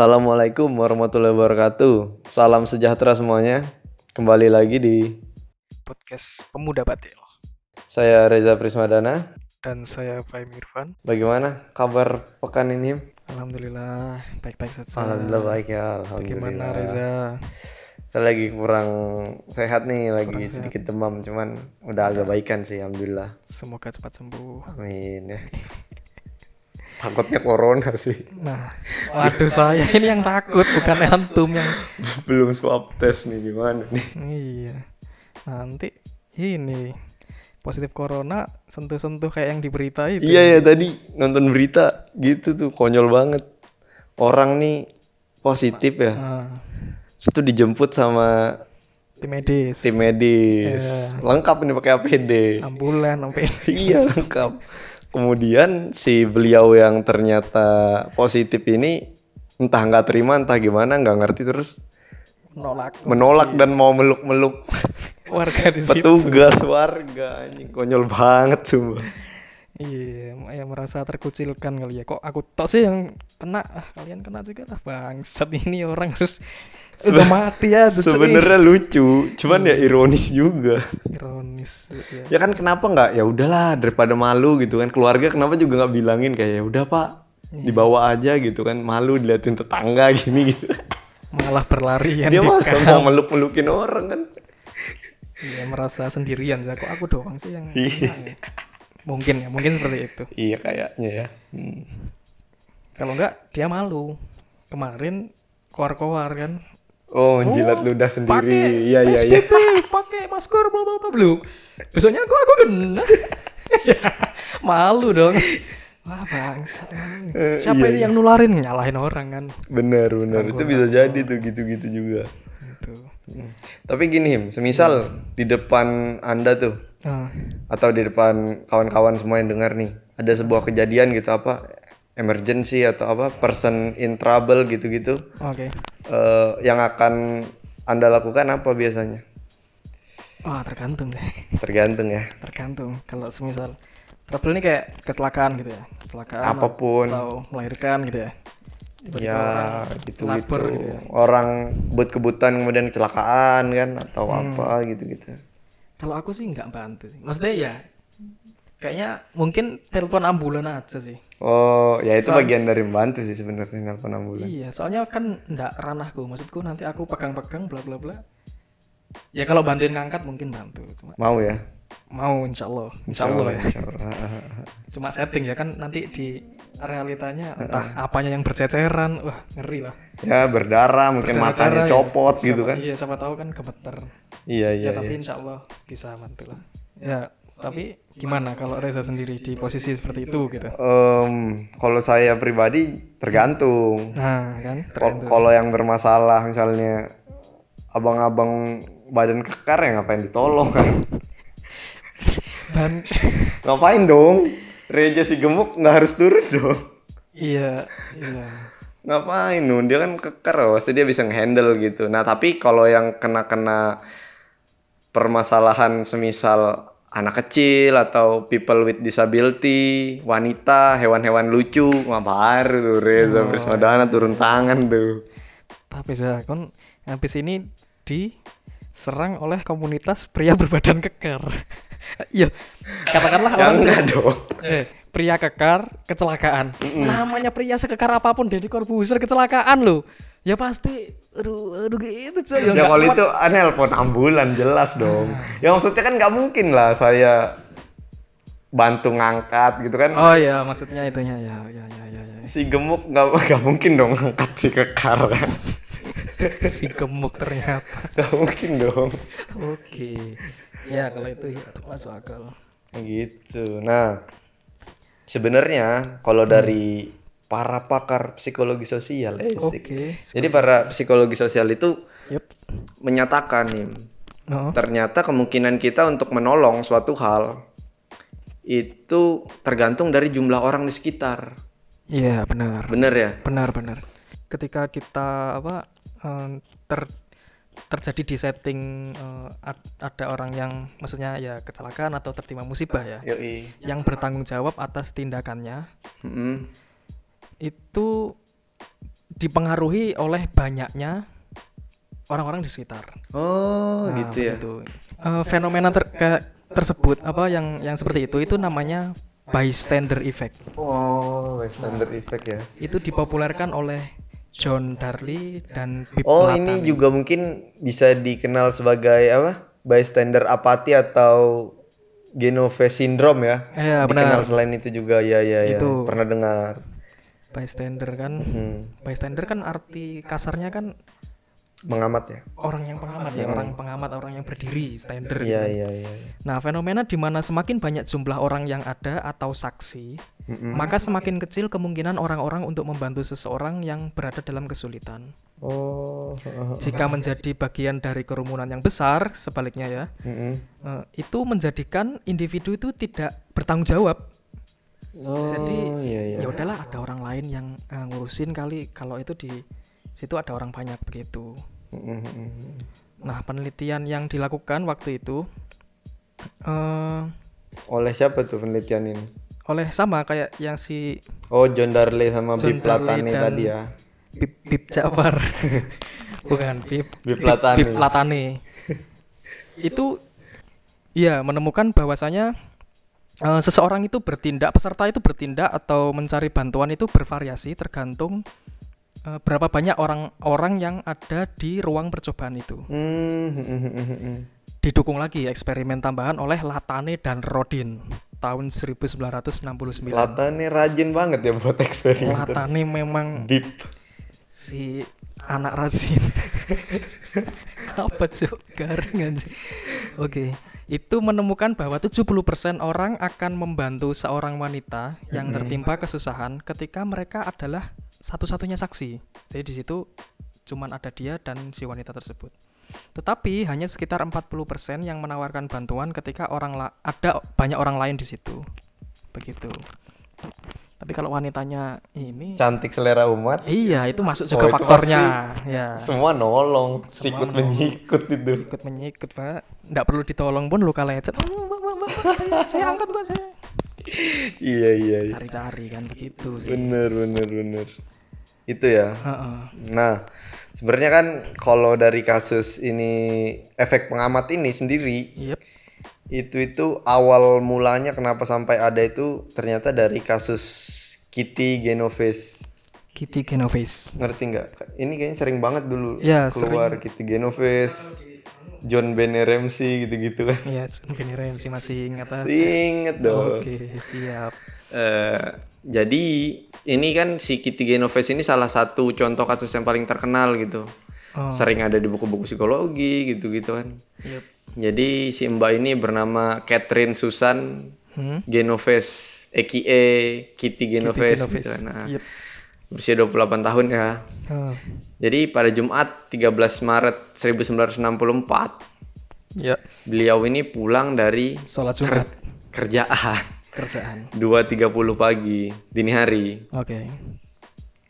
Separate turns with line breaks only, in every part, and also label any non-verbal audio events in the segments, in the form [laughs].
Assalamualaikum warahmatullahi wabarakatuh. Salam sejahtera semuanya. Kembali lagi di
podcast Pemuda Batil.
saya Reza Prismadana.
Dan saya Fahim Irfan.
Bagaimana kabar pekan ini?
Alhamdulillah baik-baik saja.
Alhamdulillah baik ya. Alhamdulillah.
Bagaimana Reza?
Saya lagi kurang sehat nih, lagi
Kurang sehat.
sedikit demam, cuman udah agak baikan sih, alhamdulillah.
Semoga cepat sembuh.
Amin ya. [laughs] Takutnya corona sih.
Nah, waduh saya ini yang takut bukan antum yang
Belum swab test nih gimana nih?
iya. Nanti ini positif corona sentuh-sentuh kayak yang di berita itu.
Iya ya tadi nonton berita gitu tuh konyol banget. Orang nih positif ya.
Nah,
Terus tuh dijemput sama
tim medis,
tim medis.
Iya.
Lengkap ini pakai APD.
ambulan sampai
iya, lengkap. Kemudian si beliau yang ternyata positif ini entah nggak terima entah gimana nggak ngerti terus
menolak
menolak dan mau meluk-meluk
warga di situ.
petugas warga anjing konyol banget sumpah.
Iya, ya merasa terkucilkan kali ya. Kok aku tok sih yang kena? Ah, kalian kena juga lah bangsat ini orang harus udah mati ya.
Sebenarnya lucu, cuman ya ironis juga.
ironis ya.
Ya kan kenapa nggak? Ya udahlah daripada malu gitu kan. Keluarga kenapa juga nggak bilangin kayak ya udah pak dibawa aja gitu kan. Malu diliatin tetangga [laughs] gini gitu.
Malah berlarian
Dia
kam.
mau meluk-melukin orang kan.
Iya, merasa sendirian sih. Kok aku doang sih yang
Iya.
ya? Mungkin ya, mungkin seperti itu.
Iya kayaknya ya. Hmm.
Kalau enggak dia malu. Kemarin koar-koar kan
Oh, jilat ludah
pakai
sendiri. Iya iya iya.
Pakai masker bla bla bla. Besoknya aku aku kena. [laughs] Malu dong. Wah bangsa.
Eh,
Siapa
iya,
ini yang nularin nyalahin orang kan?
Bener bener. Itu bisa jadi tuh gitu-gitu juga.
Gitu.
Hmm. Tapi gini, Him, semisal di depan Anda tuh
Nah,
atau di depan kawan-kawan semua yang dengar nih, ada sebuah kejadian gitu apa emergency atau apa person in trouble gitu-gitu.
oke.
eh, yang akan Anda lakukan apa biasanya?
Wah tergantung deh.
Tergantung ya.
Tergantung. Kalau semisal trouble ini kayak kecelakaan gitu ya. Kecelakaan
Apa pun.
atau melahirkan gitu ya. Tiba-tiba
Ya,
lapar gitu ya.
Orang but-kebutan kemudian kecelakaan kan atau
Hmm.
apa gitu-gitu.
Kalau aku sih nggak bantu sih. Maksudnya ya kayaknya mungkin telepon ambulan aja sih.
Oh, ya itu bagian dari membantu sih sebenarnya nelpon ambulan.
Iya, soalnya kan ndak ranahku. Maksudku nanti aku pegang-pegang bla bla bla. Ya kalau bantuin ngangkat mungkin bantu. Cuma
Mau ya?
mau insya Allah. Insya Allah ya.
Insya Allah.
Cuma setting ya kan nanti di realitanya entah apanya yang berceceran. Wah ngeri lah.
Ya berdarah, mungkin matanya
Berdarah-darah ya.
copot gitu
Siapa-
kan.
Iya siapa tahu kan gemeter.
Iya, iya,
ya tapi
iya.
insya Allah bisa bantu lah. Ya tapi gimana kalau Reza sendiri di posisi seperti itu gitu?
Em, kalau saya pribadi tergantung.
Nah kan tergantung.
Kalau yang bermasalah misalnya abang-abang badan kekar ya ngapain ditolong kan? [laughs]
Dan
ngapain dong? Reja si gemuk nggak harus turun dong.
iya iya.
Ngapain nun? Dia kan kekar loh, pasti dia bisa ngehandle gitu. Nah tapi kalau yang kena-kena permasalahan semisal anak kecil atau people with disability, wanita, hewan-hewan lucu, baru tuh Reza Prismadana turun tangan tuh.
Tapi saya kan habis ini diserang oleh komunitas pria berbadan kekar. [laughs] Iya, katakanlah
Ya
orang
enggak dong.
eh, pria kekar kecelakaan. Namanya pria sekekar apa pun Deddy Corbuzier kecelakaan loh. Ya pasti aduh aduh gitu coy.
Ya
Ya,
kalau
kuat.
itu aneh nelpon ambulan jelas dong. Ya maksudnya kan nggak mungkin lah saya bantu ngangkat gitu kan.
Oh iya, maksudnya itunya ya ya ya ya. ya.
Si gemuk nggak [laughs] nggak mungkin dong ngangkat si kekar kan. [laughs]
Si gemuk ternyata.
Nggak mungkin dong.
Oke. Ya kalau itu ya masuk akal.
Gitu. Nah, sebenarnya kalau dari para pakar psikologi sosial, eh,
Oke.
jadi para psikologi sosial itu
Yup.
menyatakan nih,
Oh.
ternyata kemungkinan kita untuk menolong suatu hal itu tergantung dari jumlah orang di sekitar.
Iya, benar.
Bener ya?
Benar, benar. Ketika kita apa eh, ter terjadi di setting eh, ad- ada orang yang maksudnya ya kecelakaan atau tertimpa musibah ya,
Yoi.
yang bertanggung jawab atas tindakannya
Mm-mm.
Itu dipengaruhi oleh banyaknya orang-orang di sekitar.
Oh,
Nah,
gitu ya.
begitu. Eh, fenomena ter- tersebut apa yang yang seperti itu itu namanya bystander effect.
Oh, standard effect ya.
Itu dipopulerkan oleh John Darley dan Pip
Oh,
Platani.
ini juga mungkin bisa dikenal sebagai apa? Bystander apati atau Genoves syndrome ya.
Iya,
Dikenal
benar.
selain itu juga ya ya ya.
Itu.
Pernah dengar.
Bystander kan.
Hmm.
Bystander kan arti kasarnya kan
Mengamat ya.
orang yang pengamat ya, orang pengamat, orang yang berdiri, stander.
Iya
gitu.
iya iya. iya.
Nah, fenomena di mana semakin banyak jumlah orang yang ada atau saksi,
Mm-mm.
maka semakin kecil kemungkinan orang-orang untuk membantu seseorang yang berada dalam kesulitan.
Oh.
Jika menjadi bagian dari kerumunan yang besar, sebaliknya ya,
Mm-mm.
eh, itu menjadikan individu itu tidak bertanggung jawab.
Oh,
Jadi
iya iya.
ya udahlah ada orang lain yang eh, ngurusin kali kalau itu di situ ada orang banyak begitu. Nah, penelitian yang dilakukan waktu itu eh
Oleh siapa tuh penelitian ini?
oleh sama kayak yang si
Oh, John Darley sama
John
Bip Platani tadi ya.
Bip Bip Jafar. [laughs] Bukan Bip
Bip Platani.
Bip Platani. [laughs] itu ya menemukan bahwasanya eh, seseorang itu bertindak, peserta itu bertindak atau mencari bantuan itu bervariasi tergantung eh, berapa banyak orang-orang yang ada di ruang percobaan itu.
Hmm, hmm, hmm.
Didukung lagi eksperimen tambahan oleh Latane dan Rodin tahun 1969.
Latane rajin banget ya buat eksperimen.
Latane memang
Deep.
si anak rajin. [laughs] Apa cuk? Garing sih oke itu menemukan bahwa 70% orang akan membantu seorang wanita yang tertimpa kesusahan ketika mereka adalah satu-satunya saksi. Jadi di situ cuman ada dia dan si wanita tersebut. Tetapi hanya sekitar 40% yang menawarkan bantuan ketika orang la- ada banyak orang lain di situ. Begitu tapi kalau wanitanya ini
Cantik selera umat.
Iya, itu masuk
Oh,
juga
itu
faktornya. Ya,
Semua nolong,
Semua
sikut
nolong.
menyikut itu.
ikut menyikut, Pak. Nggak perlu ditolong pun luka lecet. "Oh, Mbak, Mbak, saya, saya angkat, Mbak, saya.
Iya iya. iya.
Cari-cari kan begitu sih.
Bener bener bener. Itu ya.
Heeh.
Nah, sebenarnya kan kalau dari kasus ini efek pengamat ini sendiri
Yep.
itu itu awal mulanya kenapa sampai ada itu ternyata dari kasus Kitty Genoves.
Kitty Genoves.
Ngerti nggak? Ini kayaknya sering banget dulu
Ya,
keluar Kitty Genoves, John Benet Ramsey gitu-gitu kan.
Iya, Benny Ramsey masih ingat ah.
Ingat dong.
Oke, siap.
Eh, jadi ini kan si Kitty Genoves ini salah satu contoh kasus yang paling terkenal gitu.
Oh.
Sering ada di buku-buku psikologi gitu-gitu kan.
Yep.
Jadi si Mbak ini bernama Catherine Susan
Hmm?
Genoves, aka Kitty Genoves.
Genoves.
gitu kan. Nah,
Yep.
Berusia 28 tahun ya.
Oh.
Jadi pada Jumat 13 Maret 1964
Ya,
beliau ini pulang dari
sholat Jumat
kerjaan
kerjaan.
2.30 pagi dini hari.
Oke.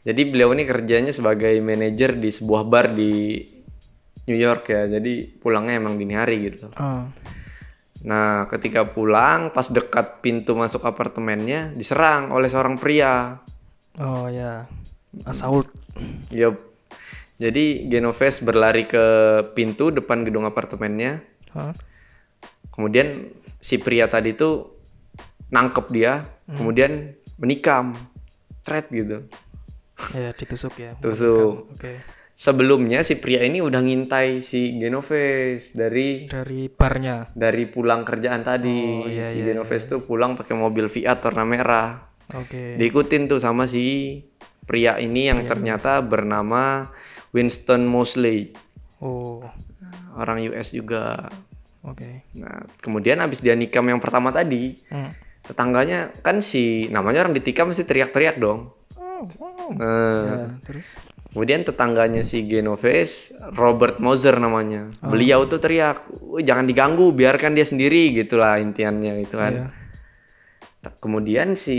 Jadi beliau ini kerjanya sebagai manajer di sebuah bar di New York ya. Jadi pulangnya emang dini hari gitu.
Oh.
Nah, ketika pulang pas dekat pintu masuk apartemennya diserang oleh seorang pria.
Oh ya. Assault.
Yup. Jadi Genoves berlari ke pintu depan gedung apartemennya.
Hah?
Kemudian si pria tadi tuh nangkep dia, kemudian menikam. Threat gitu.
Ya, ditusuk ya.
Tusuk.
Oke.
Sebelumnya si pria ini udah ngintai si Genoves dari
Dari barnya.
dari pulang kerjaan tadi.
Oh, iya,
si
iya,
Genoves tuh pulang pakai mobil Fiat warna merah.
Oke.
Diikutin tuh sama si pria ini yang ternyata bernama Winston Mosley,
Oh.
orang US juga.
Oke.
Nah, kemudian habis dia nikam yang pertama tadi,
Hmm.
tetangganya kan si namanya orang ditikam mesti teriak-teriak dong. Nah,
Ya, terus
kemudian tetangganya si Genoves, Robert Moser namanya. Beliau tuh teriak, "Wih, jangan diganggu, biarkan dia sendiri gitulah intiannya gitu kan.
ya.
T- Kemudian si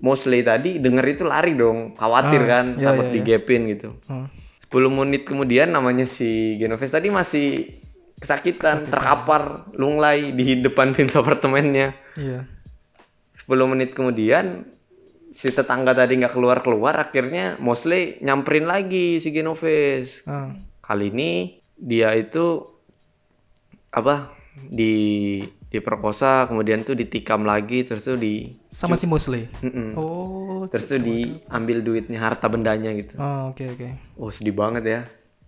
Mosley tadi denger itu lari dong, khawatir
Ah,
kan,
iya,
takut
iya, iya.
digepin gitu.
Hmm.
10 menit kemudian namanya si Genoves tadi masih kesakitan, terkapar, lunglai di depan pintu apartemennya.
Iya.
10 menit kemudian si tetangga tadi nggak keluar keluar akhirnya Mosley nyamperin lagi si Genoves
Ah,
kali ini dia itu apa di diperkosa kemudian tuh ditikam lagi terus tuh di
sama si Musli.
Mm-mm.
Oh,
terus tuh diambil duitnya harta bendanya gitu.
Oh, oke oke.
oh sedih banget ya.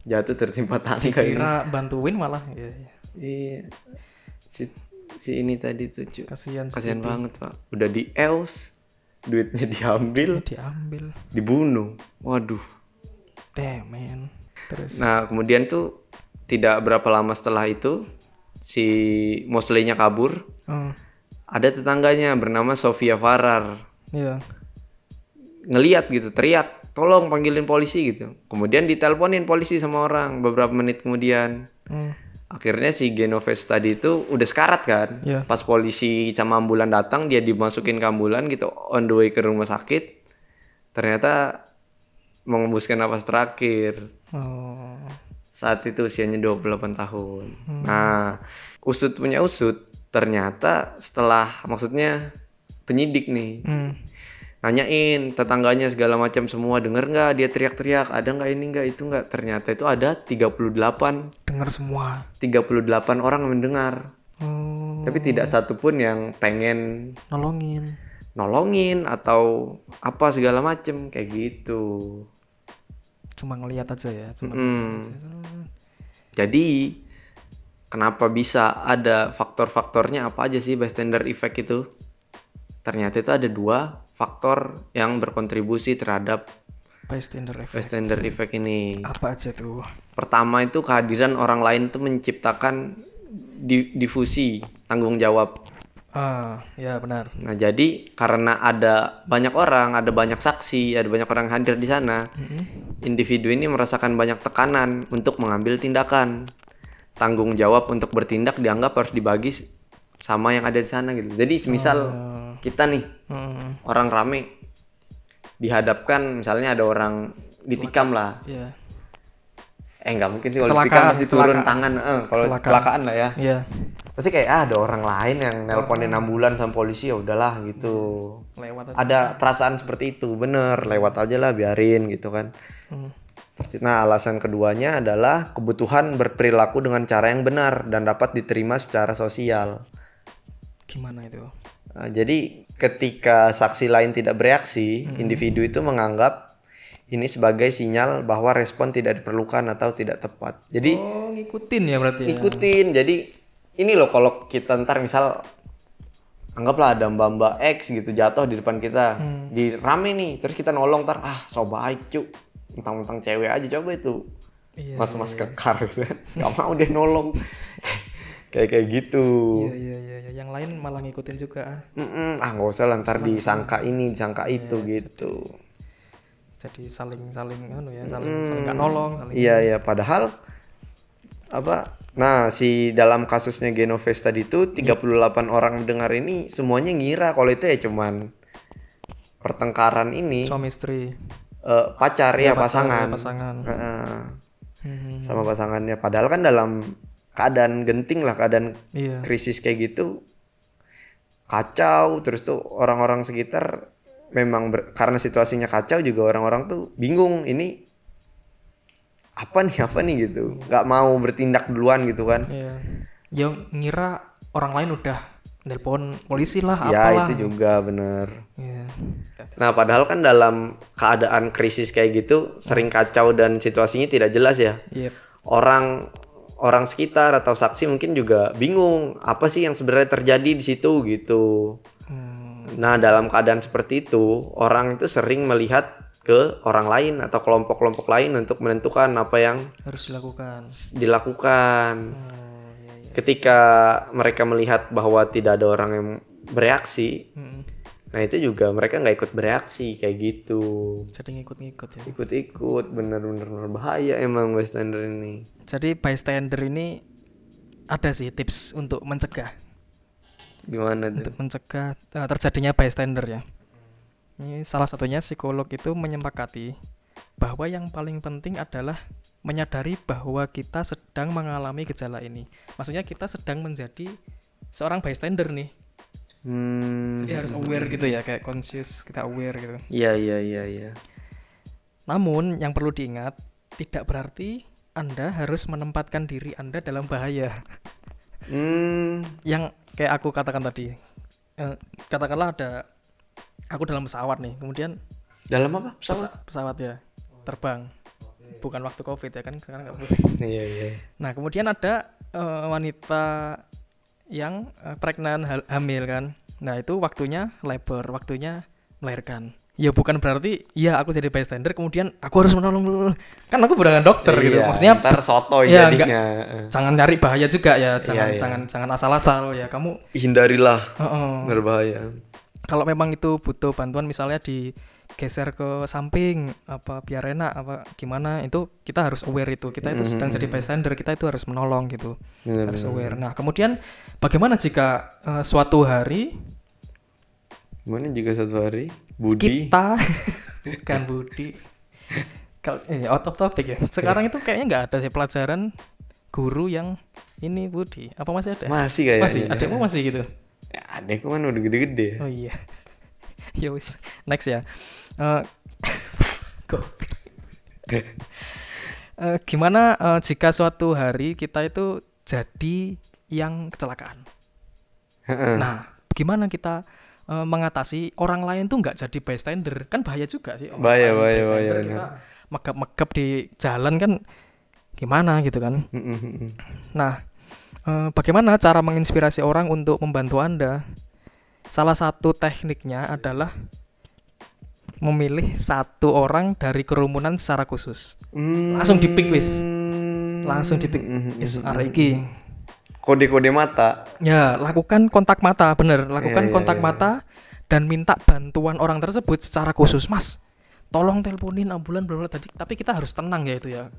Jatuh tertimpa tangga ini.
Dikira bantuin malah. Iya, iya.
iya. Si, si ini tadi tuh
Kasihan si
kasihan banget pak. Udah di eus duitnya diambil
diambil.
dibunuh waduh
man. Terus
Nah, kemudian tuh tidak berapa lama setelah itu si Mosley-nya kabur.
oh,
Ada tetangganya bernama Sofia Farrar
iya.
ngeliat gitu, teriak, "Tolong panggilin polisi" gitu. Kemudian diteleponin polisi sama orang beberapa menit kemudian.
Hmm.
Akhirnya si Genoves tadi itu udah sekarat kan.
Iya.
Pas polisi sama ambulan datang, dia dimasukin ke ambulan gitu on the way ke rumah sakit. Ternyata mengembuskan napas terakhir.
Oh.
saat itu usianya 28 tahun. Nah, usut punya usut, ternyata setelah maksudnya penyidik nih
Hmm.
Nanyain tetangganya segala macam semua denger nggak dia teriak-teriak ada nggak ini nggak itu nggak ternyata itu ada 38
Dengar semua.
38 orang mendengar
Oh,
tapi tidak satupun yang pengen
nolongin.
nolongin atau apa segala macem kayak gitu
Cuma ngelihat aja ya, cuma
Mm.
aja.
Jadi kenapa bisa ada faktor-faktornya apa aja sih bystander effect itu? Ternyata itu ada dua faktor yang berkontribusi terhadap
Bystander effect.
bystander effect ini.
Apa aja tuh?
Pertama itu kehadiran orang lain itu menciptakan di- difusi tanggung jawab.
Ah, ya benar.
Nah, jadi karena ada banyak orang, ada banyak saksi, ada banyak orang hadir di sana, individu ini merasakan banyak tekanan untuk mengambil tindakan. Tanggung jawab untuk bertindak dianggap harus dibagi sama yang ada di sana gitu. Jadi misal
Ah,
kita nih
hmm,
orang rame dihadapkan misalnya ada orang ditikam lah.
ya.
Eh nggak mungkin sih kalau ditikam pasti turun tangan. Eh, kalau
Kecelakaan.
kecelakaan lah ya.
Iya.
Pasti kayak ah, ada orang lain yang nelponin ambulan sama polisi ya udahlah gitu.
Lewat aja.
ada perasaan seperti itu bener lewat aja lah biarin gitu kan
Hmm.
Nah alasan keduanya adalah kebutuhan berperilaku dengan cara yang benar dan dapat diterima secara sosial
Gimana itu?
Nah, jadi ketika saksi lain tidak bereaksi individu itu menganggap ini sebagai sinyal bahwa respon tidak diperlukan atau tidak tepat. Jadi
Oh, ngikutin ya berarti ya.
ikutin jadi ini loh kalau kita ntar misal anggaplah ada mbak mbak X gitu jatuh di depan kita di rame nih terus kita nolong ntar ah so baik cu mentang-mentang cewek aja coba itu.
Iya.
mas mas kekar gitu. [laughs] Nggak mau dia nolong [laughs] kayak kayak gitu.
Iya, iya, iya, iya. Yang lain malah ngikutin juga. ah.
Mm-mm, ah nggak usah lah ntar disangka ini disangka itu gitu.
Jadi saling-saling anu ya, saling saling nggak nolong, saling
Iya iya. Padahal apa nah si dalam kasusnya Genoves tadi itu 38 orang mendengar ini semuanya ngira kalau itu ya cuman pertengkaran ini.
Suami istri.
eh, pacar ya
Iya, pacar,
pasangan,
ya, pasangan.
Heeh,
Hmm,
sama pasangannya. Padahal kan dalam keadaan genting lah keadaan
Iya.
krisis kayak gitu kacau terus tuh orang-orang sekitar memang ber- karena situasinya kacau juga orang-orang tuh bingung ini apa nih apa nih gitu nggak mau bertindak duluan gitu kan
Iya. Yang ngira orang lain udah nelpon polisi lah,
ya
apalah.
itu juga bener
Iya.
nah padahal kan dalam keadaan krisis kayak gitu sering kacau dan situasinya tidak jelas ya
Yep.
orang orang sekitar atau saksi mungkin juga bingung apa sih yang sebenarnya terjadi di situ gitu
Hmm,
Nah, dalam keadaan seperti itu, orang itu sering melihat ke orang lain atau kelompok-kelompok lain untuk menentukan apa yang
harus dilakukan.
dilakukan.
Oh, iya, iya.
Ketika mereka melihat bahwa tidak ada orang yang bereaksi,
Hmm,
nah itu juga mereka nggak ikut bereaksi kayak gitu.
Jadi ngikut-ngikut ya.
Ikut-ikut, bener-bener bahaya emang bystander ini.
Jadi bystander ini ada sih tips untuk mencegah
Gimana tuh?
untuk mencegah eh, terjadinya bystander ya. Ini salah satunya psikolog itu menyepakati bahwa yang paling penting adalah menyadari bahwa kita sedang mengalami gejala ini. Maksudnya kita sedang menjadi seorang bystander nih.
Hmm.
Jadi harus aware gitu ya, kayak conscious kita aware gitu.
Iya iya iya iya.
Namun yang perlu diingat, tidak berarti Anda harus menempatkan diri Anda dalam bahaya.
Hmm.
Yang kayak aku katakan tadi, eh, katakanlah ada aku dalam pesawat nih, kemudian
Dalam apa?
pesa-
Pesawat?
pesawat ya terbang, bukan waktu covid ya kan sekarang nggak boleh.
Iya iya.
Nah kemudian ada eh, wanita yang eh, pregnant hal- hamil kan, nah itu waktunya labor, waktunya melahirkan. Ya bukan berarti ya aku jadi bystander kemudian aku harus menolong. Kan aku bukan dokter gitu.
Iya,
Maksudnya
ntar soto
Iya,
jadinya.
jangan cari bahaya juga ya jangan
Iya, iya.
jangan jangan asal-asal ya kamu
Hindarilah
Heeh.
berbahaya.
kalau memang itu butuh bantuan misalnya digeser ke samping apa biar enak apa gimana itu kita harus aware itu kita itu sedang jadi bystander kita itu harus menolong gitu
Bener,
harus
bener.
aware nah kemudian bagaimana jika eh, suatu hari
Gimana jika satu hari Budi
kita [laughs] bukan Budi kalau eh, out of topic ya sekarang itu kayaknya nggak ada sih pelajaran guru yang ini Budi apa masih ada
masih kayaknya.
masih adekmu masih gitu
Ya, adekku kan udah gede-gede ya.
Oh iya. [laughs] ya wis. Next ya. Eh [laughs] goblok. Eh, gimana eh, jika suatu hari kita itu jadi yang kecelakaan? Nah, gimana kita eh, mengatasi orang lain tuh nggak jadi bystander? Kan bahaya juga sih. orang
Bahaya, bahaya,
bystander,
bahaya,
Kita megap-megap di jalan kan gimana gitu kan? Nah, eh, bagaimana cara menginspirasi orang untuk membantu Anda? Salah satu tekniknya adalah memilih satu orang dari kerumunan secara khusus.
Hmm.
Langsung dipik, wis. Langsung dipik.
Mm, mm,
Is
mm,
arek iki.
Kode-kode mata.
Ya, lakukan kontak mata, bener. Lakukan
Iya, iya,
kontak
iya.
mata dan minta bantuan orang tersebut secara khusus, Mas. Tolong teleponin ambulan bla bla tadi. Tapi kita harus tenang ya itu ya.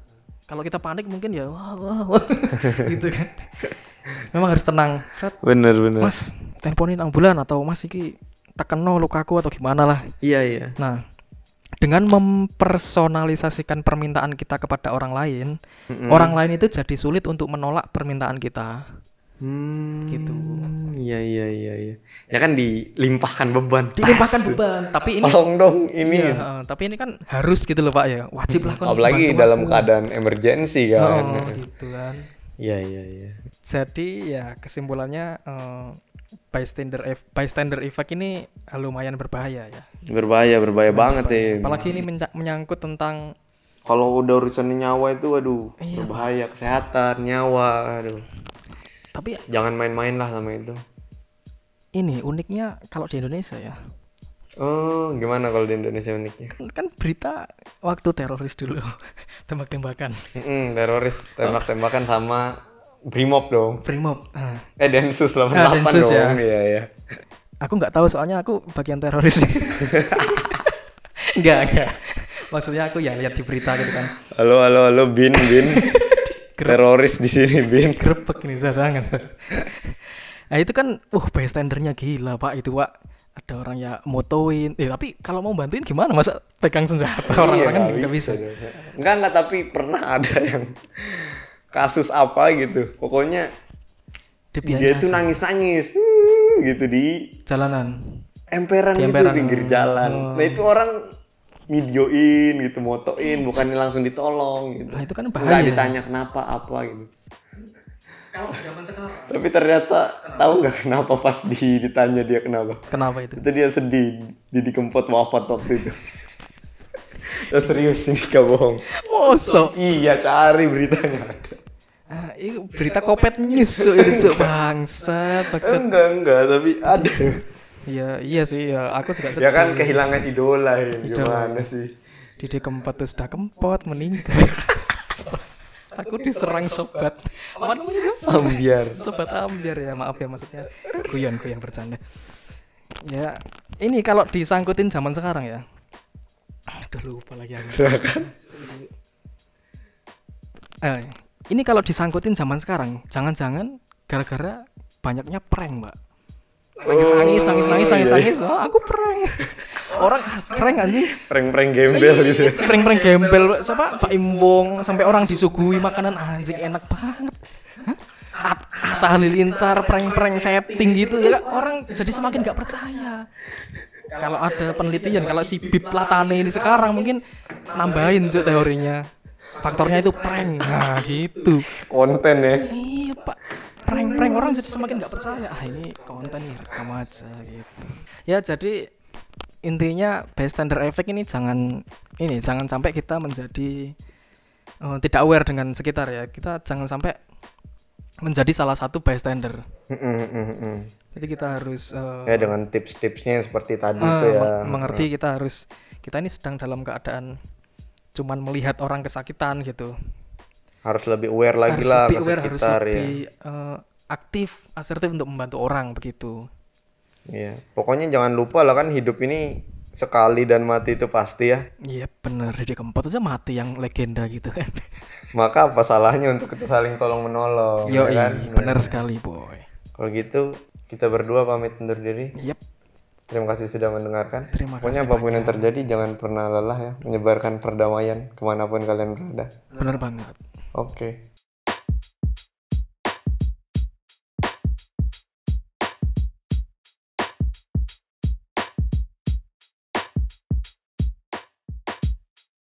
Kalau kita panik mungkin ya wah wah, wah. [laughs] gitu kan. Memang harus tenang. Seret,
Bener bener.
Mas, teleponin ambulan atau Mas iki tekeno lukaku atau gimana lah.
Iya iya.
Nah, dengan mempersonalisasikan permintaan kita kepada orang lain,
Mm-mm.
orang lain itu jadi sulit untuk menolak permintaan kita.
Hmm,
Gitu.
Iya iya iya iya. Ya kan dilimpahkan beban.
Dilimpahkan
Tas. [laughs]
beban, tapi ini
Tolong dong ini.
Iya, heeh, tapi ini kan harus gitu loh Pak ya. Wajib lah kon
Apalagi dalam
aku.
keadaan emergency kan.
Oh, gitu kan.
Iya iya iya.
Jadi ya kesimpulannya eh, bystander eff- bystander effect ini lumayan berbahaya ya.
Berbahaya berbahaya banget ya.
Apalagi ini menyangkut tentang
Kalau udah urusan nyawa itu waduh
Iya,
berbahaya kesehatan nyawa aduh.
tapi
Jangan main-main lah sama itu.
ini uniknya kalau di Indonesia ya.
Oh, gimana kalau di Indonesia uniknya?
Kan, kan berita waktu teroris dulu [laughs] tembak-tembakan
Mm-mm, teroris tembak-tembakan sama Brimob dong.
Primob. Nah,
Eh Densus 88
Ah, Densus
dong.
ya.
Iya iya.
aku nggak tahu soalnya aku bagian teroris. [laughs] Enggak, enggak. Maksudnya aku ya lihat di berita gitu kan.
Halo halo halo Bin Bin. [laughs] Teroris di sini Bin.
Grebek ini saya sangat. nah itu kan, uh bystandernya gila pak itu pak. Ada orang ya motoin. Eh tapi kalau mau bantuin gimana? Masa pegang senjata orang-orang kan
Iya,
nggak bisa.
dong. Enggak enggak tapi pernah ada yang kasus apa gitu. Pokoknya
Dibiarin
dia tuh
aja.
nangis-nangis gitu di
Jalanan.
emperan,
Di
gitu
emperan.
pinggir jalan.
Oh.
Nah itu orang videoin gitu, motoin, bukannya langsung ditolong gitu.
Nah itu kan bahaya.
ditanya kenapa apa gitu.
Kalau zaman sekarang.
Tapi ternyata tahu nggak kenapa pas di, ditanya dia kenapa?
Kenapa itu?
Itu dia sedih, Didi Kempot wafat waktu itu. [laughs] Terus serius ini gak bohong.
Mosok.
Iya cari beritanya.
Ah, itu berita kopet news cuk itu cuk bangsat bangsat.
Enggak enggak tapi ada.
Iya iya sih ya aku juga sedih.
Ya kan kehilangan idola ya.
Idola.
Gimana sih?
Didi Kempot tuh sudah kempot meninggal. [laughs] aku diserang sobat. Apa namanya?
Ambiar.
Sobat ambiar ya maaf ya maksudnya guyon guyon bercanda. Ya ini kalau disangkutin zaman sekarang ya. Aduh lupa lagi aku. Eh, ini kalau disangkutin zaman sekarang, jangan-jangan gara-gara banyaknya prank, Mbak. Nangis nangis nangis nangis nangis
iya.
nangis. Oh, aku prank. Orang ah, prank anjing.
Prank-prank gembel gitu.
Prank-prank gembel siapa Pak Imbong sampai orang disuguhi makanan anjing enak banget. Hah? At- Atta Halilintar prank-prank setting gitu ya orang jadi semakin nggak percaya kalau ada penelitian kalau si Bib Latane ini sekarang mungkin nambahin teorinya faktornya itu prank. Nah gitu.
Konten ya.
Iya pak. Prank-prank orang jadi semakin nggak percaya. Ah ini konten nih rekam aja gitu. Ya jadi intinya bystander effect ini jangan ini jangan sampai kita menjadi eh, tidak aware dengan sekitar ya. Kita jangan sampai menjadi salah satu bystander
Mm, mm, mm, mm.
jadi kita harus eh,
ya dengan tips-tipsnya seperti tadi
eh,
itu ya.
meng- mengerti kita harus kita ini sedang dalam keadaan cuman melihat orang kesakitan gitu.
Harus lebih aware lagi
harus
lah
lebih aware harus
ya
lebih eh, aktif asertif untuk membantu orang begitu.
Iya, pokoknya jangan lupa lah kan hidup ini sekali dan mati itu pasti ya.
Iya bener. Didi Kempot aja mati yang legenda gitu kan. [laughs]
Maka apa salahnya untuk kita saling tolong menolong,
Yo
ya kan?
bener sekali boy.
Kalau gitu kita berdua pamit undur diri.
Yep
Terima kasih sudah mendengarkan.
Terima
Pokoknya
kasih
apa pun yang terjadi jangan pernah lelah ya menyebarkan perdamaian ke mana pun kalian berada.
bener banget
Oke.